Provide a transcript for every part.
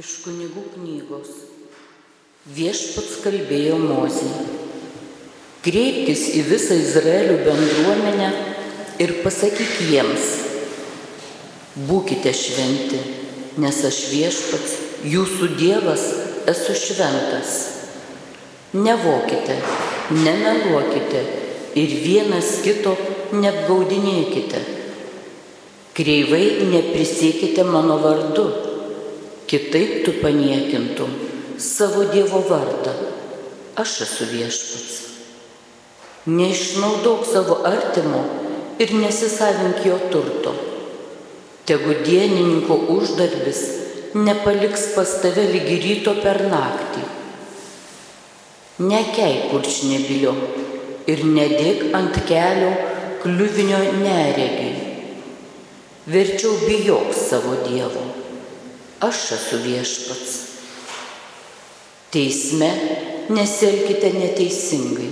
Iš kunigų knygos. Viešpats kalbėjo Mozį. Kreipkis į visą Izraelio bendruomenę ir pasakyk jiems. Būkite šventi, nes aš viešpats, jūsų Dievas, esu šventas. Nevokite, nemeluokite ir vienas kito neapgaudinėkite. Kreivai neprisiekite mano vardu kitaip tu paniekintum savo Dievo vardą. Aš esu viešpats. Neišnaudok savo artimo ir nesisavink jo turto. Tegu dienininko uždarbis nepaliks pas tave lygi ryto per naktį. Nekei kurčnebilio ir nedėk ant kelio kliuvinio neregiai. Verčiau bijok savo Dievo aš esu viešpats. Teisme nesielkite neteisingai,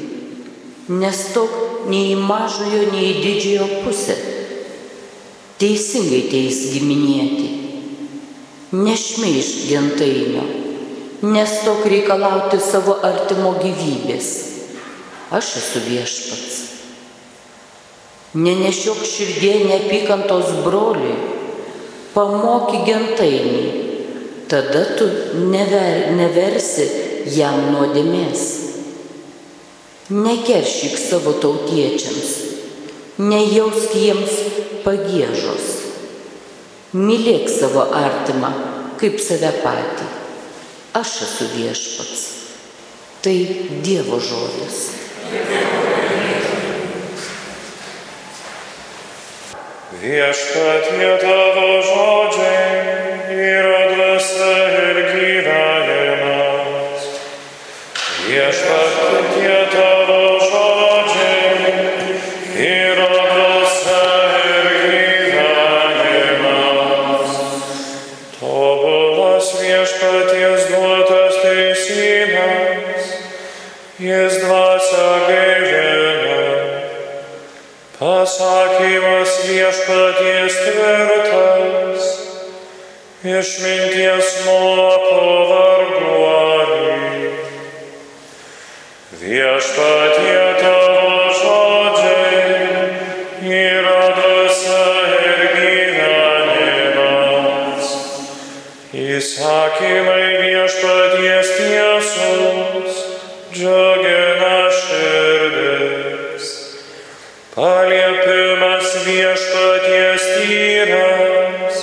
nestok nei į mažojo, nei į didžiojo pusę. Teisingai teis giminėti, nešmeiš gentainio, nestok reikalauti savo artimo gyvybės. Aš esu viešpats. Nenešiok širdie neapykantos broliui, pamoky gentainį, tada tu never, neversi jam nuodėmės. Nekeršyk savo tautiečiams, nejausk jiems pagėžos. Mylėk savo artimą kaip save patį. Aš esu viešpats. Tai Dievo žodis. Viešpatie tavo žodžiai yra dvasia ir gyvenimas. Viešpatie Paliepimas viešpaties tyras,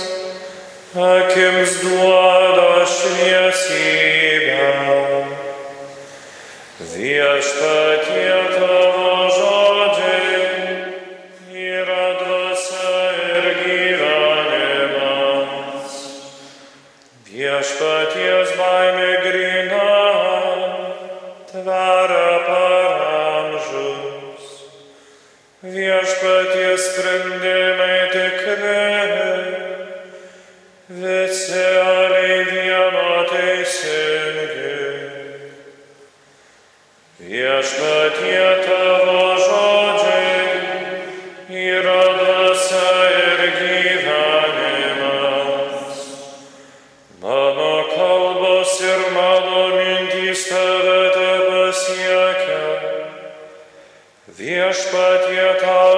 akims duoda šviesybę. Viešpatie tavo sprendimai tikri, visi aliai vieno teisingi. Viešpatie tavo žodžiai yra dvasia ir gyvenimas. Mano kalbos ir mano mintys tave tebesiekia. Viešpatie tau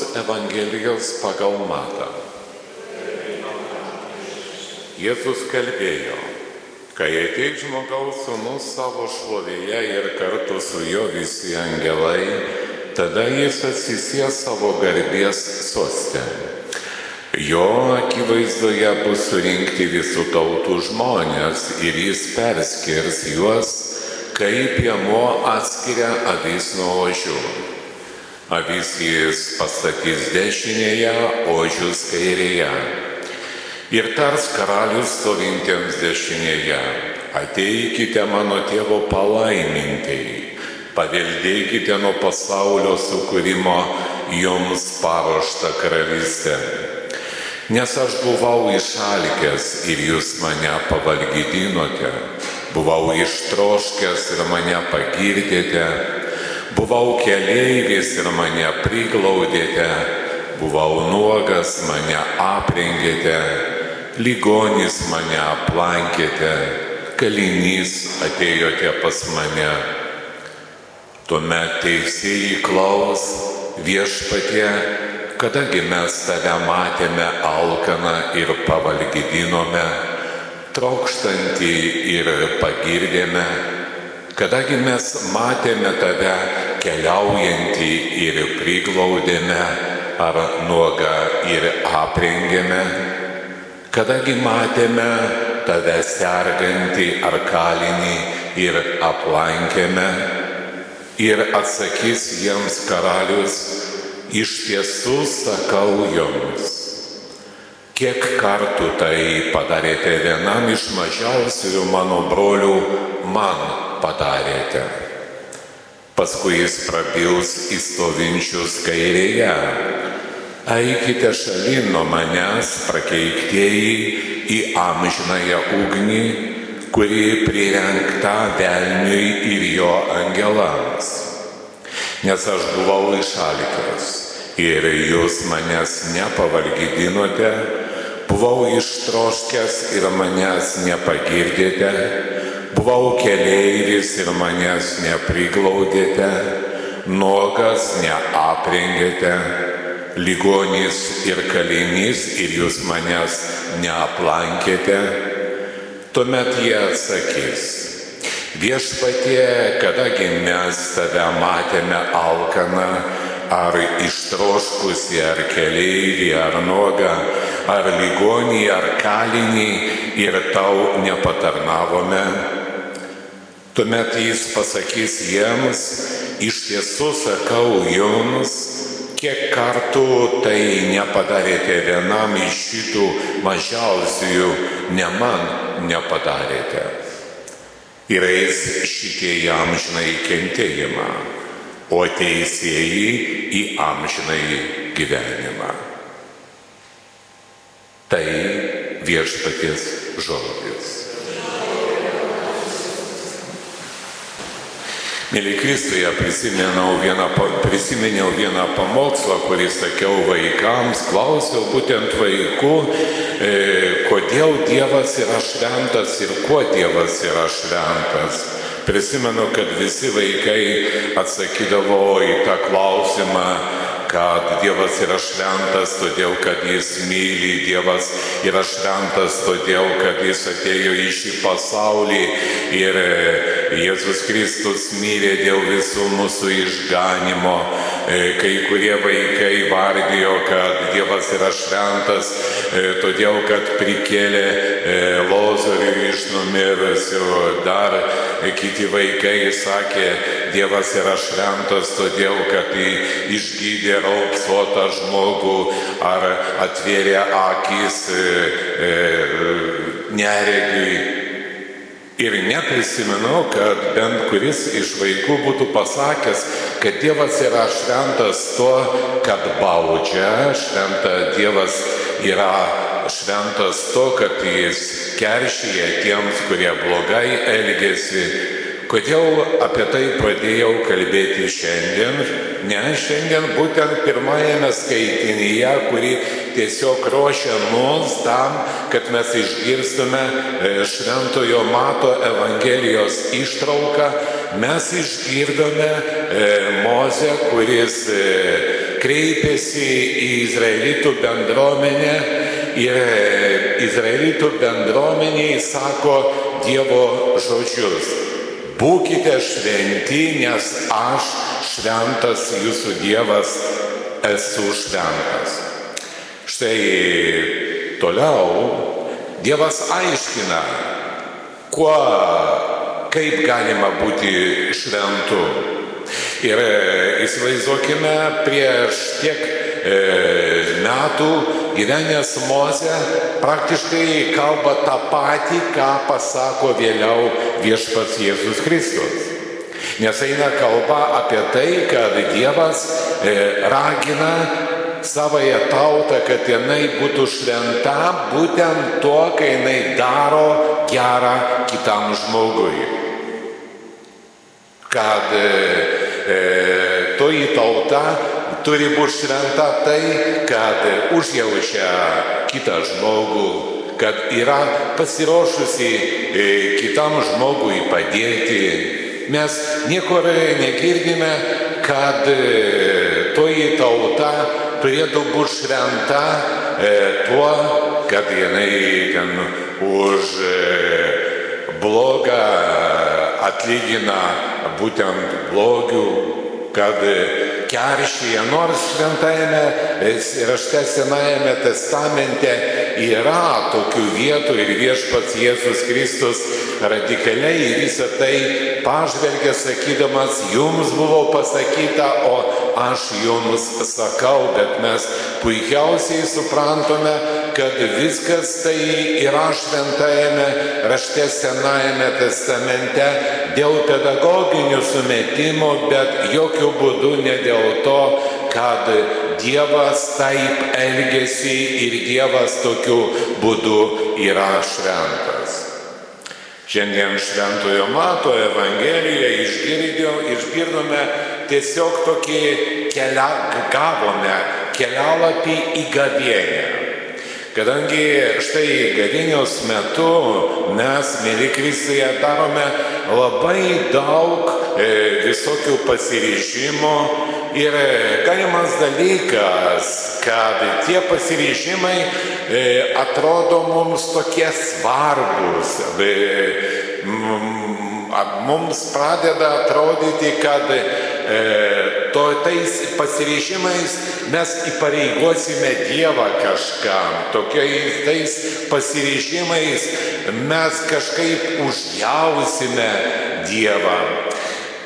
Šventuosios Evangelijos pagal Matą. Jėzus kalbėjo, kai ateis žmogaus sūnus savo šlovėje ir kartu su juo visi angelai, tada jis atsisės savo garbės sostę. Jo akivaizdoje bus surinkti visų tautų žmonės ir jis perskirs juos, kaip jamo atskiria avis nuo ožių. Avis jis pastatys dešinėje, ožius kairėje. Ir tars karalius stovintiems dešinėje, ateikite mano tėvo palaimintai, paveldėkite nuo pasaulio sukūrimo jums paruoštą karalystę. Nes aš buvau išalkęs ir jūs mane pavalgydinote, buvau ištroškęs ir mane pagirdėte Buvau keleivis ir mane priglaudėte, buvau nuogas, mane aprengėte, ligonis mane aplankėte, kalinys atėjote pas mane. Tuomet teisėjai klaus viešpatie, kadagi mes tave matėme alkaną ir pavalgydinome, trokštantį ir pagirdėme Kadangi mes matėme tave keliaujantį ir priglaudėme, ar nuogą ir aprengėme, kadangi matėme tave sergantį ar kalinį ir aplankėme, ir atsakys jiems karalius, iš tiesų sakau jums. Kiek kartų tai padarėte vienam iš mažiausiųjų mano brolių man padarėte. Paskui jis prabils į stovinčius kairėje. Eikite šalin nuo manęs, prakeiktieji, į amžinąją ugnį, kuri prirengta velniui ir jo angelams. Nes aš buvau išalikęs ir jūs manęs nepavalgydinote, buvau ištroškęs ir manęs nepagirdėte. Buvau keleivis ir manęs nepriglaudėte, nuogas neaprengėte, ligonys ir kalinys ir jūs manęs neaplankėte. Tuomet jie atsakys, viešpatie, kadagi mes tave matėme alkaną, ar ištroškusi, ar keleivį, ar nuogą, ar ligonį, ar kalinį ir tau nepatarnavome. Tuomet jis pasakys jiems, iš tiesų sakau jums, kiek kartų tai nepadarėte vienam iš šitų mažiausiųjų, ne man nepadarėte. Ir eis šitie į amžinai kentėjimą, o teisėjai į amžinai gyvenimą. Tai viešpaties žodis. Mėly Kristuje, prisiminiau vieną, prisiminiau vieną pamokslą, kurį sakiau vaikams, klausiau būtent vaikų, e, kodėl Dievas yra šventas ir kuo Dievas yra šventas. Prisimenu, kad visi vaikai atsakydavo į tą klausimą, kad Dievas yra šventas, todėl kad Jis myli, Dievas yra šventas, todėl kad Jis atėjo į šį pasaulį ir e, Jėzus Kristus mirė dėl visų mūsų išganimo. E, kai kurie vaikai vardijo, kad Dievas yra šventas, e, todėl kad prikėlė Lozorių iš numirusių. Dar kiti vaikai sakė, Dievas yra šventas, todėl kad išgydė raupsuotą žmogų ar atvėrė akis e, e, neregiui. Ir neprisimenu, kad bent kuris iš vaikų būtų pasakęs, kad Dievas yra šventas tuo, kad baudžia, šventa Dievas yra šventas to, kad jis keršyje tiems, kurie blogai elgesi, Kodėl apie tai pradėjau kalbėti šiandien? Ne, šiandien būtent pirmajame skaitinyje, kurį tiesiog ruošia mus tam, kad mes išgirstume e, Šventojo Mato Evangelijos ištrauką, mes išgirdome e, Mozę, kuris e, kreipėsi į Izraelitų bendruomenę ir Izraelitų bendruomeniai sako Dievo žodžius. Būkite šventi, nes aš šventas jūsų Dievas esu šventas. Štai toliau Dievas aiškina, kuo, kaip galima būti šventu. Ir įsivaizduokime prieš tiek e, metų gyvenęs Moze praktiškai kalba tą patį, ką pasako vėliau viešpats Jėzus Kristus. Nes eina kalba apie tai, kad Dievas e, ragina savoje tautą, kad jinai būtų šventa būtent to, kai jinai daro gerą kitam žmogui. Kad e, e, toji tauta turi būti šventa tai, kad užjaučia kitą žmogų, kad yra pasiruošusi e, kitam žmogui padėti. Mes niekur negirdime, kad e, toji tauta turėtų būti šventa e, tuo, kad jinai ten už blogą atlygina būtent blogių, kad keršyje, nors šventajame rašte Senajame testamente yra tokių vietų ir viešpats Jėzus Kristus radikaliai visą tai pažvelgia sakydamas, jums buvo pasakyta, o aš jums sakau, bet mes puikiausiai suprantame, kad viskas tai yra šventajame rašte Senajame testamente dėl pedagoginių sumetimų, bet jokių būdų ne dėl to, kad Dievas taip elgesi ir Dievas tokiu būdu yra šventas. Šiandien Šventojo Mato Evangelijoje išgirdome tiesiog tokį kelią, gavome kelialapį į gavienę. Kadangi štai gavinios metu mes, mėly Kristuje, darome labai daug e, visokių pasiryžimų ir galimas dalykas, kad tie pasiryžimai atrodo mums tokie svarbus. E, mums pradeda atrodyti, kad e, to tais pasiryžimais mes įpareigosime Dievą kažkam. Tokiais tais pasiryžimais mes kažkaip užjausime Dievą.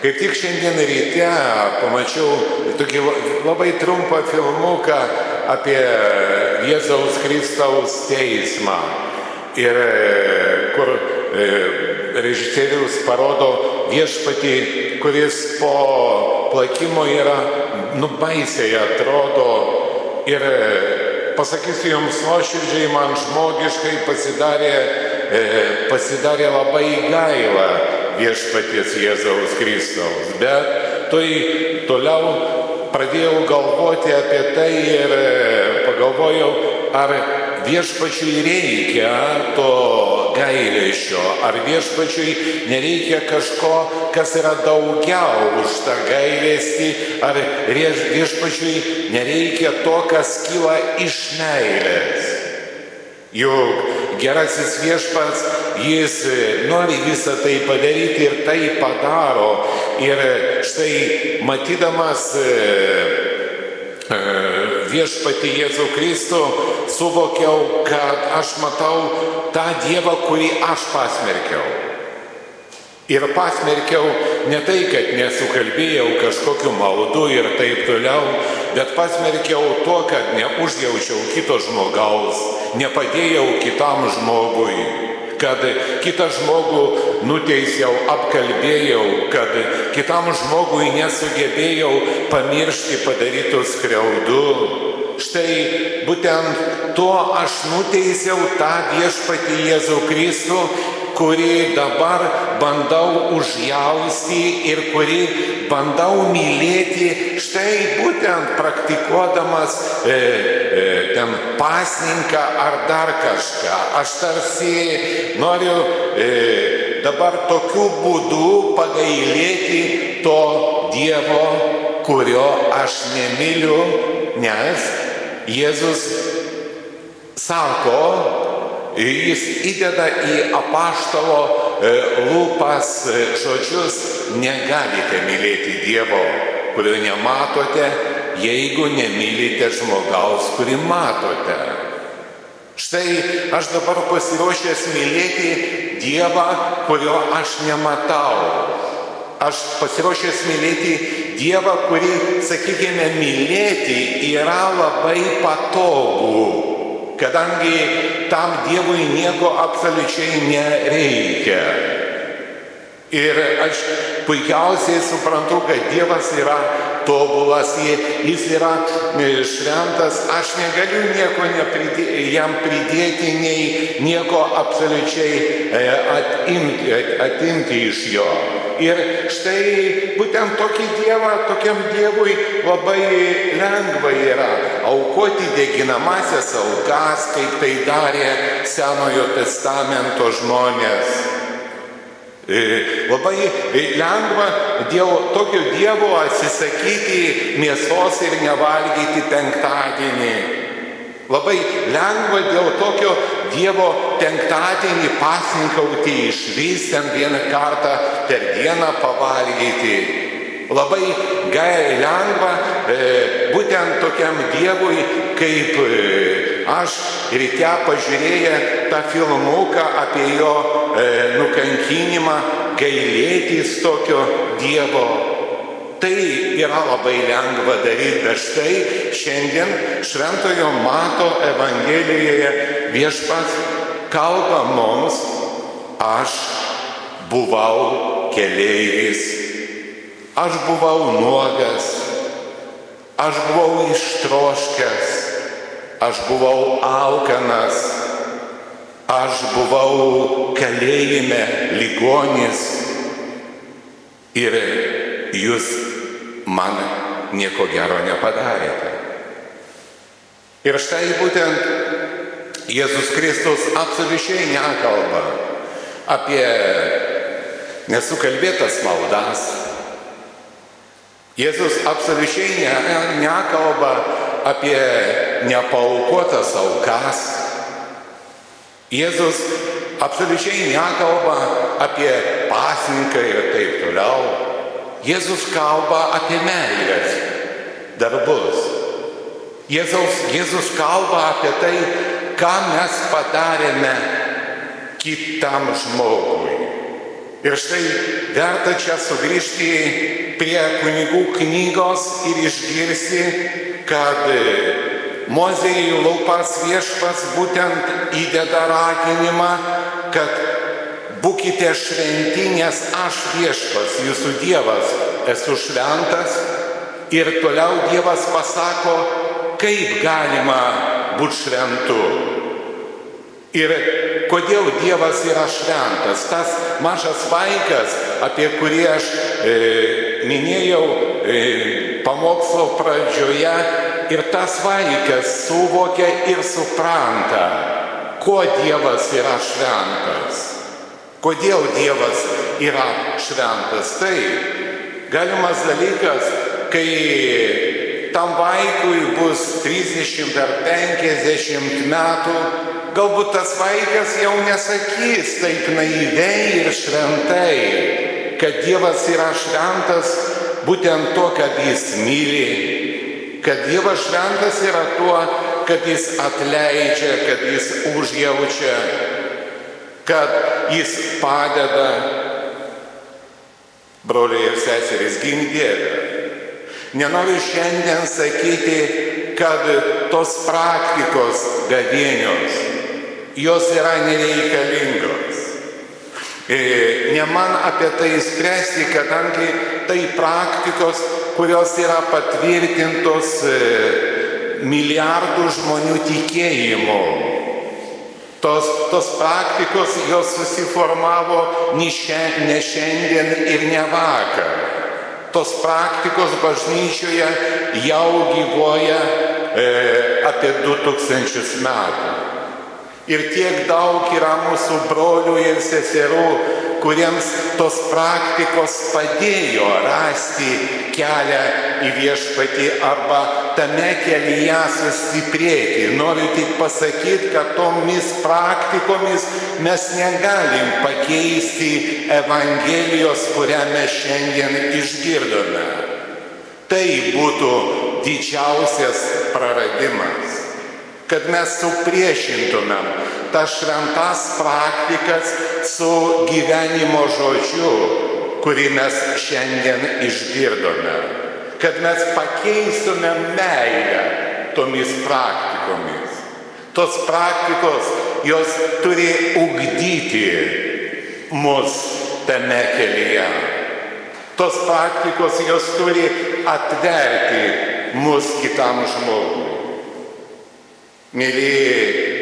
Kaip tik šiandien ryte pamačiau tokį labai trumpą filmuką apie Jėzaus Kristaus teismą. Ir kur režisierius parodo viešpatį, kuris po plakimo yra nubaisiai atrodo. Ir pasakysiu jums nuoširdžiai, man žmogiškai pasidarė, pasidarė labai gaila viešpaties Jėzaus Kristaus. Bet tai toliau pradėjau galvoti apie tai ir pagalvojau, ar viešpačiui reikia to gailėšio, ar viešpačiui nereikia kažko, kas yra daugiau už tą gailestį, ar viešpačiui nereikia to, kas kyla iš meilės. Juk gerasis viešpats, jis nori visą tai padaryti ir tai padaro. Ir štai matydamas viešpati Jėzų Kristų, suvokiau, kad aš matau tą Dievą, kurį aš pasmerkiau. Ir pasmerkiau ne tai, kad nesukalbėjau kažkokiu maldu ir taip toliau, bet pasmerkiau to, kad neužjaučiau kito žmogaus, nepadėjau kitam žmogui, kad kitą žmogų nuteisiau, apkalbėjau, kad kitam žmogui nesugebėjau pamiršti padarytų skriaudų. Štai būtent tuo aš nuteisiau tą viešpatį Jėzų Kristų kurį dabar bandau užjausti ir kurį bandau mylėti, štai būtent praktikuodamas e, e, ten pasninką ar dar kažką. Aš tarsi noriu e, dabar tokiu būdu pagailėti to Dievo, kurio aš nemyliu, nes Jėzus sako, jis įdeda į apaštalo e, lūpas e, žodžius, negalite mylėti Dievo, kurio nematote, jeigu nemylite žmogaus, kurį matote. Štai aš dabar pasiruošęs mylėti Dievą, kurio aš nematau. Aš pasiruošęs mylėti Dievą, kurį, sakykime, mylėti yra labai patogu kadangi tam Dievui nieko absoliučiai nereikia. Ir aš puikiausiai suprantu, kad Dievas yra tobulas, jis yra e, šventas, aš negaliu nieko nepridė, jam pridėti, nei nieko absoliučiai e, atimti, atimti iš jo. Ir štai būtent tokį Dievą, tokiam Dievui labai lengva yra aukoti deginamasias aukas, kaip tai darė Senojo testamento žmonės. E, labai lengva dėl tokio Dievo atsisakyti mėsos ir nevalgyti penktadienį. Labai lengva dėl tokio Dievo penktadienį pasninkauti iš vis ten vieną kartą per dieną pavalgyti. Labai gai lengva e, būtent tokiam Dievui, kaip e, aš ryte pažiūrėję tą filmuką apie jo e, nukankinimą, gailėtis tokio Dievo Tai yra labai lengva daryti, bet štai šiandien Šventojo Mato Evangelijoje viešpats kalba mums, aš buvau keleivis, aš buvau nuogas, aš buvau ištroškęs, aš buvau alkanas, aš buvau kalėjime ligonis. Ir jūs man nieko gero nepadarėte. Ir štai būtent Jėzus Kristus absoliučiai nekalba apie nesukalbėtas maldas. Jėzus absoliučiai ne, nekalba apie nepaukotas aukas. Jėzus absoliučiai nekalba apie pasninką ir taip toliau. Jėzus kalba apie meilės darbus. Jėzus, Jėzus kalba apie tai, ką mes padarėme kitam žmogui. Ir štai verta čia sugrįžti prie kunigų knygos ir išgirsti, kad Mozėjai laupas viešpas būtent įdeda raginimą, kad būkite šventi, nes aš viešpas, jūsų Dievas, esu šventas. Ir toliau Dievas pasako, kaip galima būti šventu. Ir kodėl Dievas yra šventas. Tas mažas vaikas, apie kurį aš e, minėjau e, pamokslo pradžioje, ir tas vaikas suvokia ir supranta, kuo Dievas yra šventas. Kodėl Dievas yra šventas? Tai galimas dalykas, kai tam vaikui bus 30 ar 50 metų, galbūt tas vaikas jau nesakys taip naiviai ir šventai, kad Dievas yra šventas būtent to, kad jis myli, kad Dievas šventas yra tuo, kad jis atleidžia, kad jis užjaučia, kad jis padeda. Broliai ir seserys gimdėlę. Nenoriu šiandien sakyti, kad tos praktikos gavėnios, jos yra nereikalingos. E, ne man apie tai spręsti, kadangi tai praktikos, kurios yra patvirtintos e, milijardų žmonių tikėjimu Tos, tos praktikos jos susiformavo ne šiandien ir ne vakar. Tos praktikos bažnyčioje jau gyvoja e, apie 2000 metų. Ir tiek daug yra mūsų brolių ir seserų, kuriems tos praktikos padėjo rasti kelią į viešpatį arba tame kelyje sustiprėti. Noriu tik pasakyti, kad tomis praktikomis mes negalim pakeisti Evangelijos, kurią mes šiandien išgirdome. Tai būtų didžiausias praradimas kad mes supriešintumėm tas šventas praktikas su gyvenimo žodžiu, kurį mes šiandien išgirdome. Kad mes pakeistumėm meilę tomis praktikomis. Tos praktikos, jos turi ugdyti mus tame kelyje. Tos praktikos, jos turi atverti mus kitam žmogui. Mėlyje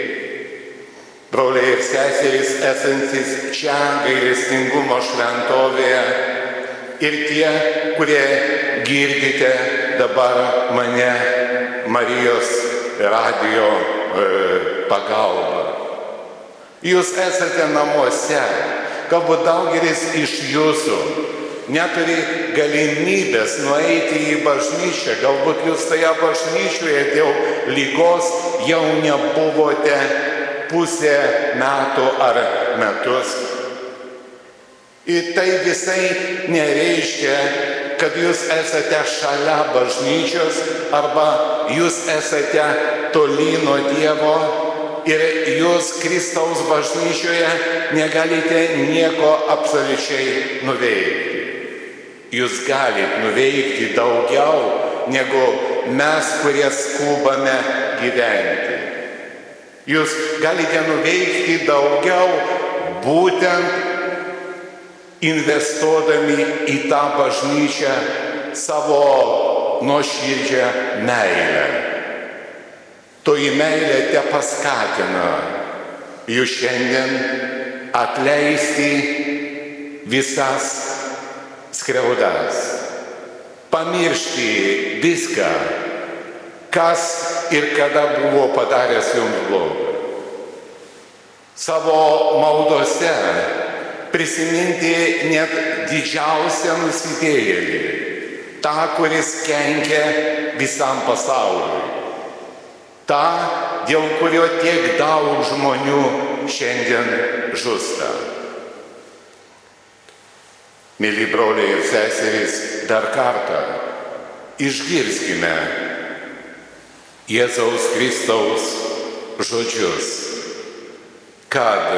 broliai ir seserys esantis čia gailestingumo šventovėje ir tie, kurie girdite dabar mane Marijos radio e, pagalba. Jūs esate namuose, galbūt daugelis iš jūsų neturi galimybės nueiti į bažnyčią, galbūt jūs toje bažnyčioje dėl lygos jau nebuvote pusę metų ar metus. Ir tai visai nereiškia, kad jūs esate šalia bažnyčios arba jūs esate toli nuo Dievo ir jūs Kristaus bažnyčioje negalite nieko absoliučiai nuveikti. Jūs galite nuveikti daugiau negu mes, kurie skubame gyventi. Jūs galite nuveikti daugiau būtent investuodami į tą bažnyčią savo nuoširdžią meilę. Toji meilė te paskatina jūs šiandien atleisti visas skriaudas, pamiršti viską, kas ir kada buvo padaręs jums blogą. Savo maldose prisiminti net didžiausią nusidėjėlį, tą, kuris kenkia visam pasauliui, tą, dėl kurio tiek daug žmonių šiandien žūsta. Mėly broliai ir seserys, dar kartą išgirskime Jėzaus Kristaus žodžius, kad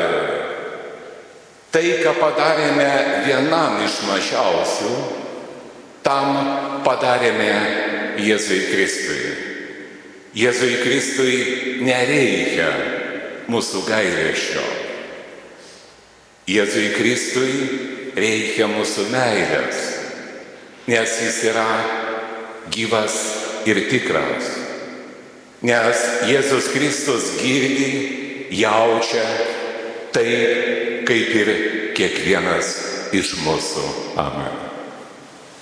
tai, ką padarėme vienam iš mažiausių, tam padarėme Jėzui Kristui. Jėzui Kristui nereikia mūsų gailėšio. Jėzui Kristui reikia mūsų meilės, nes jis yra gyvas ir tikras. Nes Jėzus Kristus girdi, jaučia taip, kaip ir kiekvienas iš mūsų. Amen.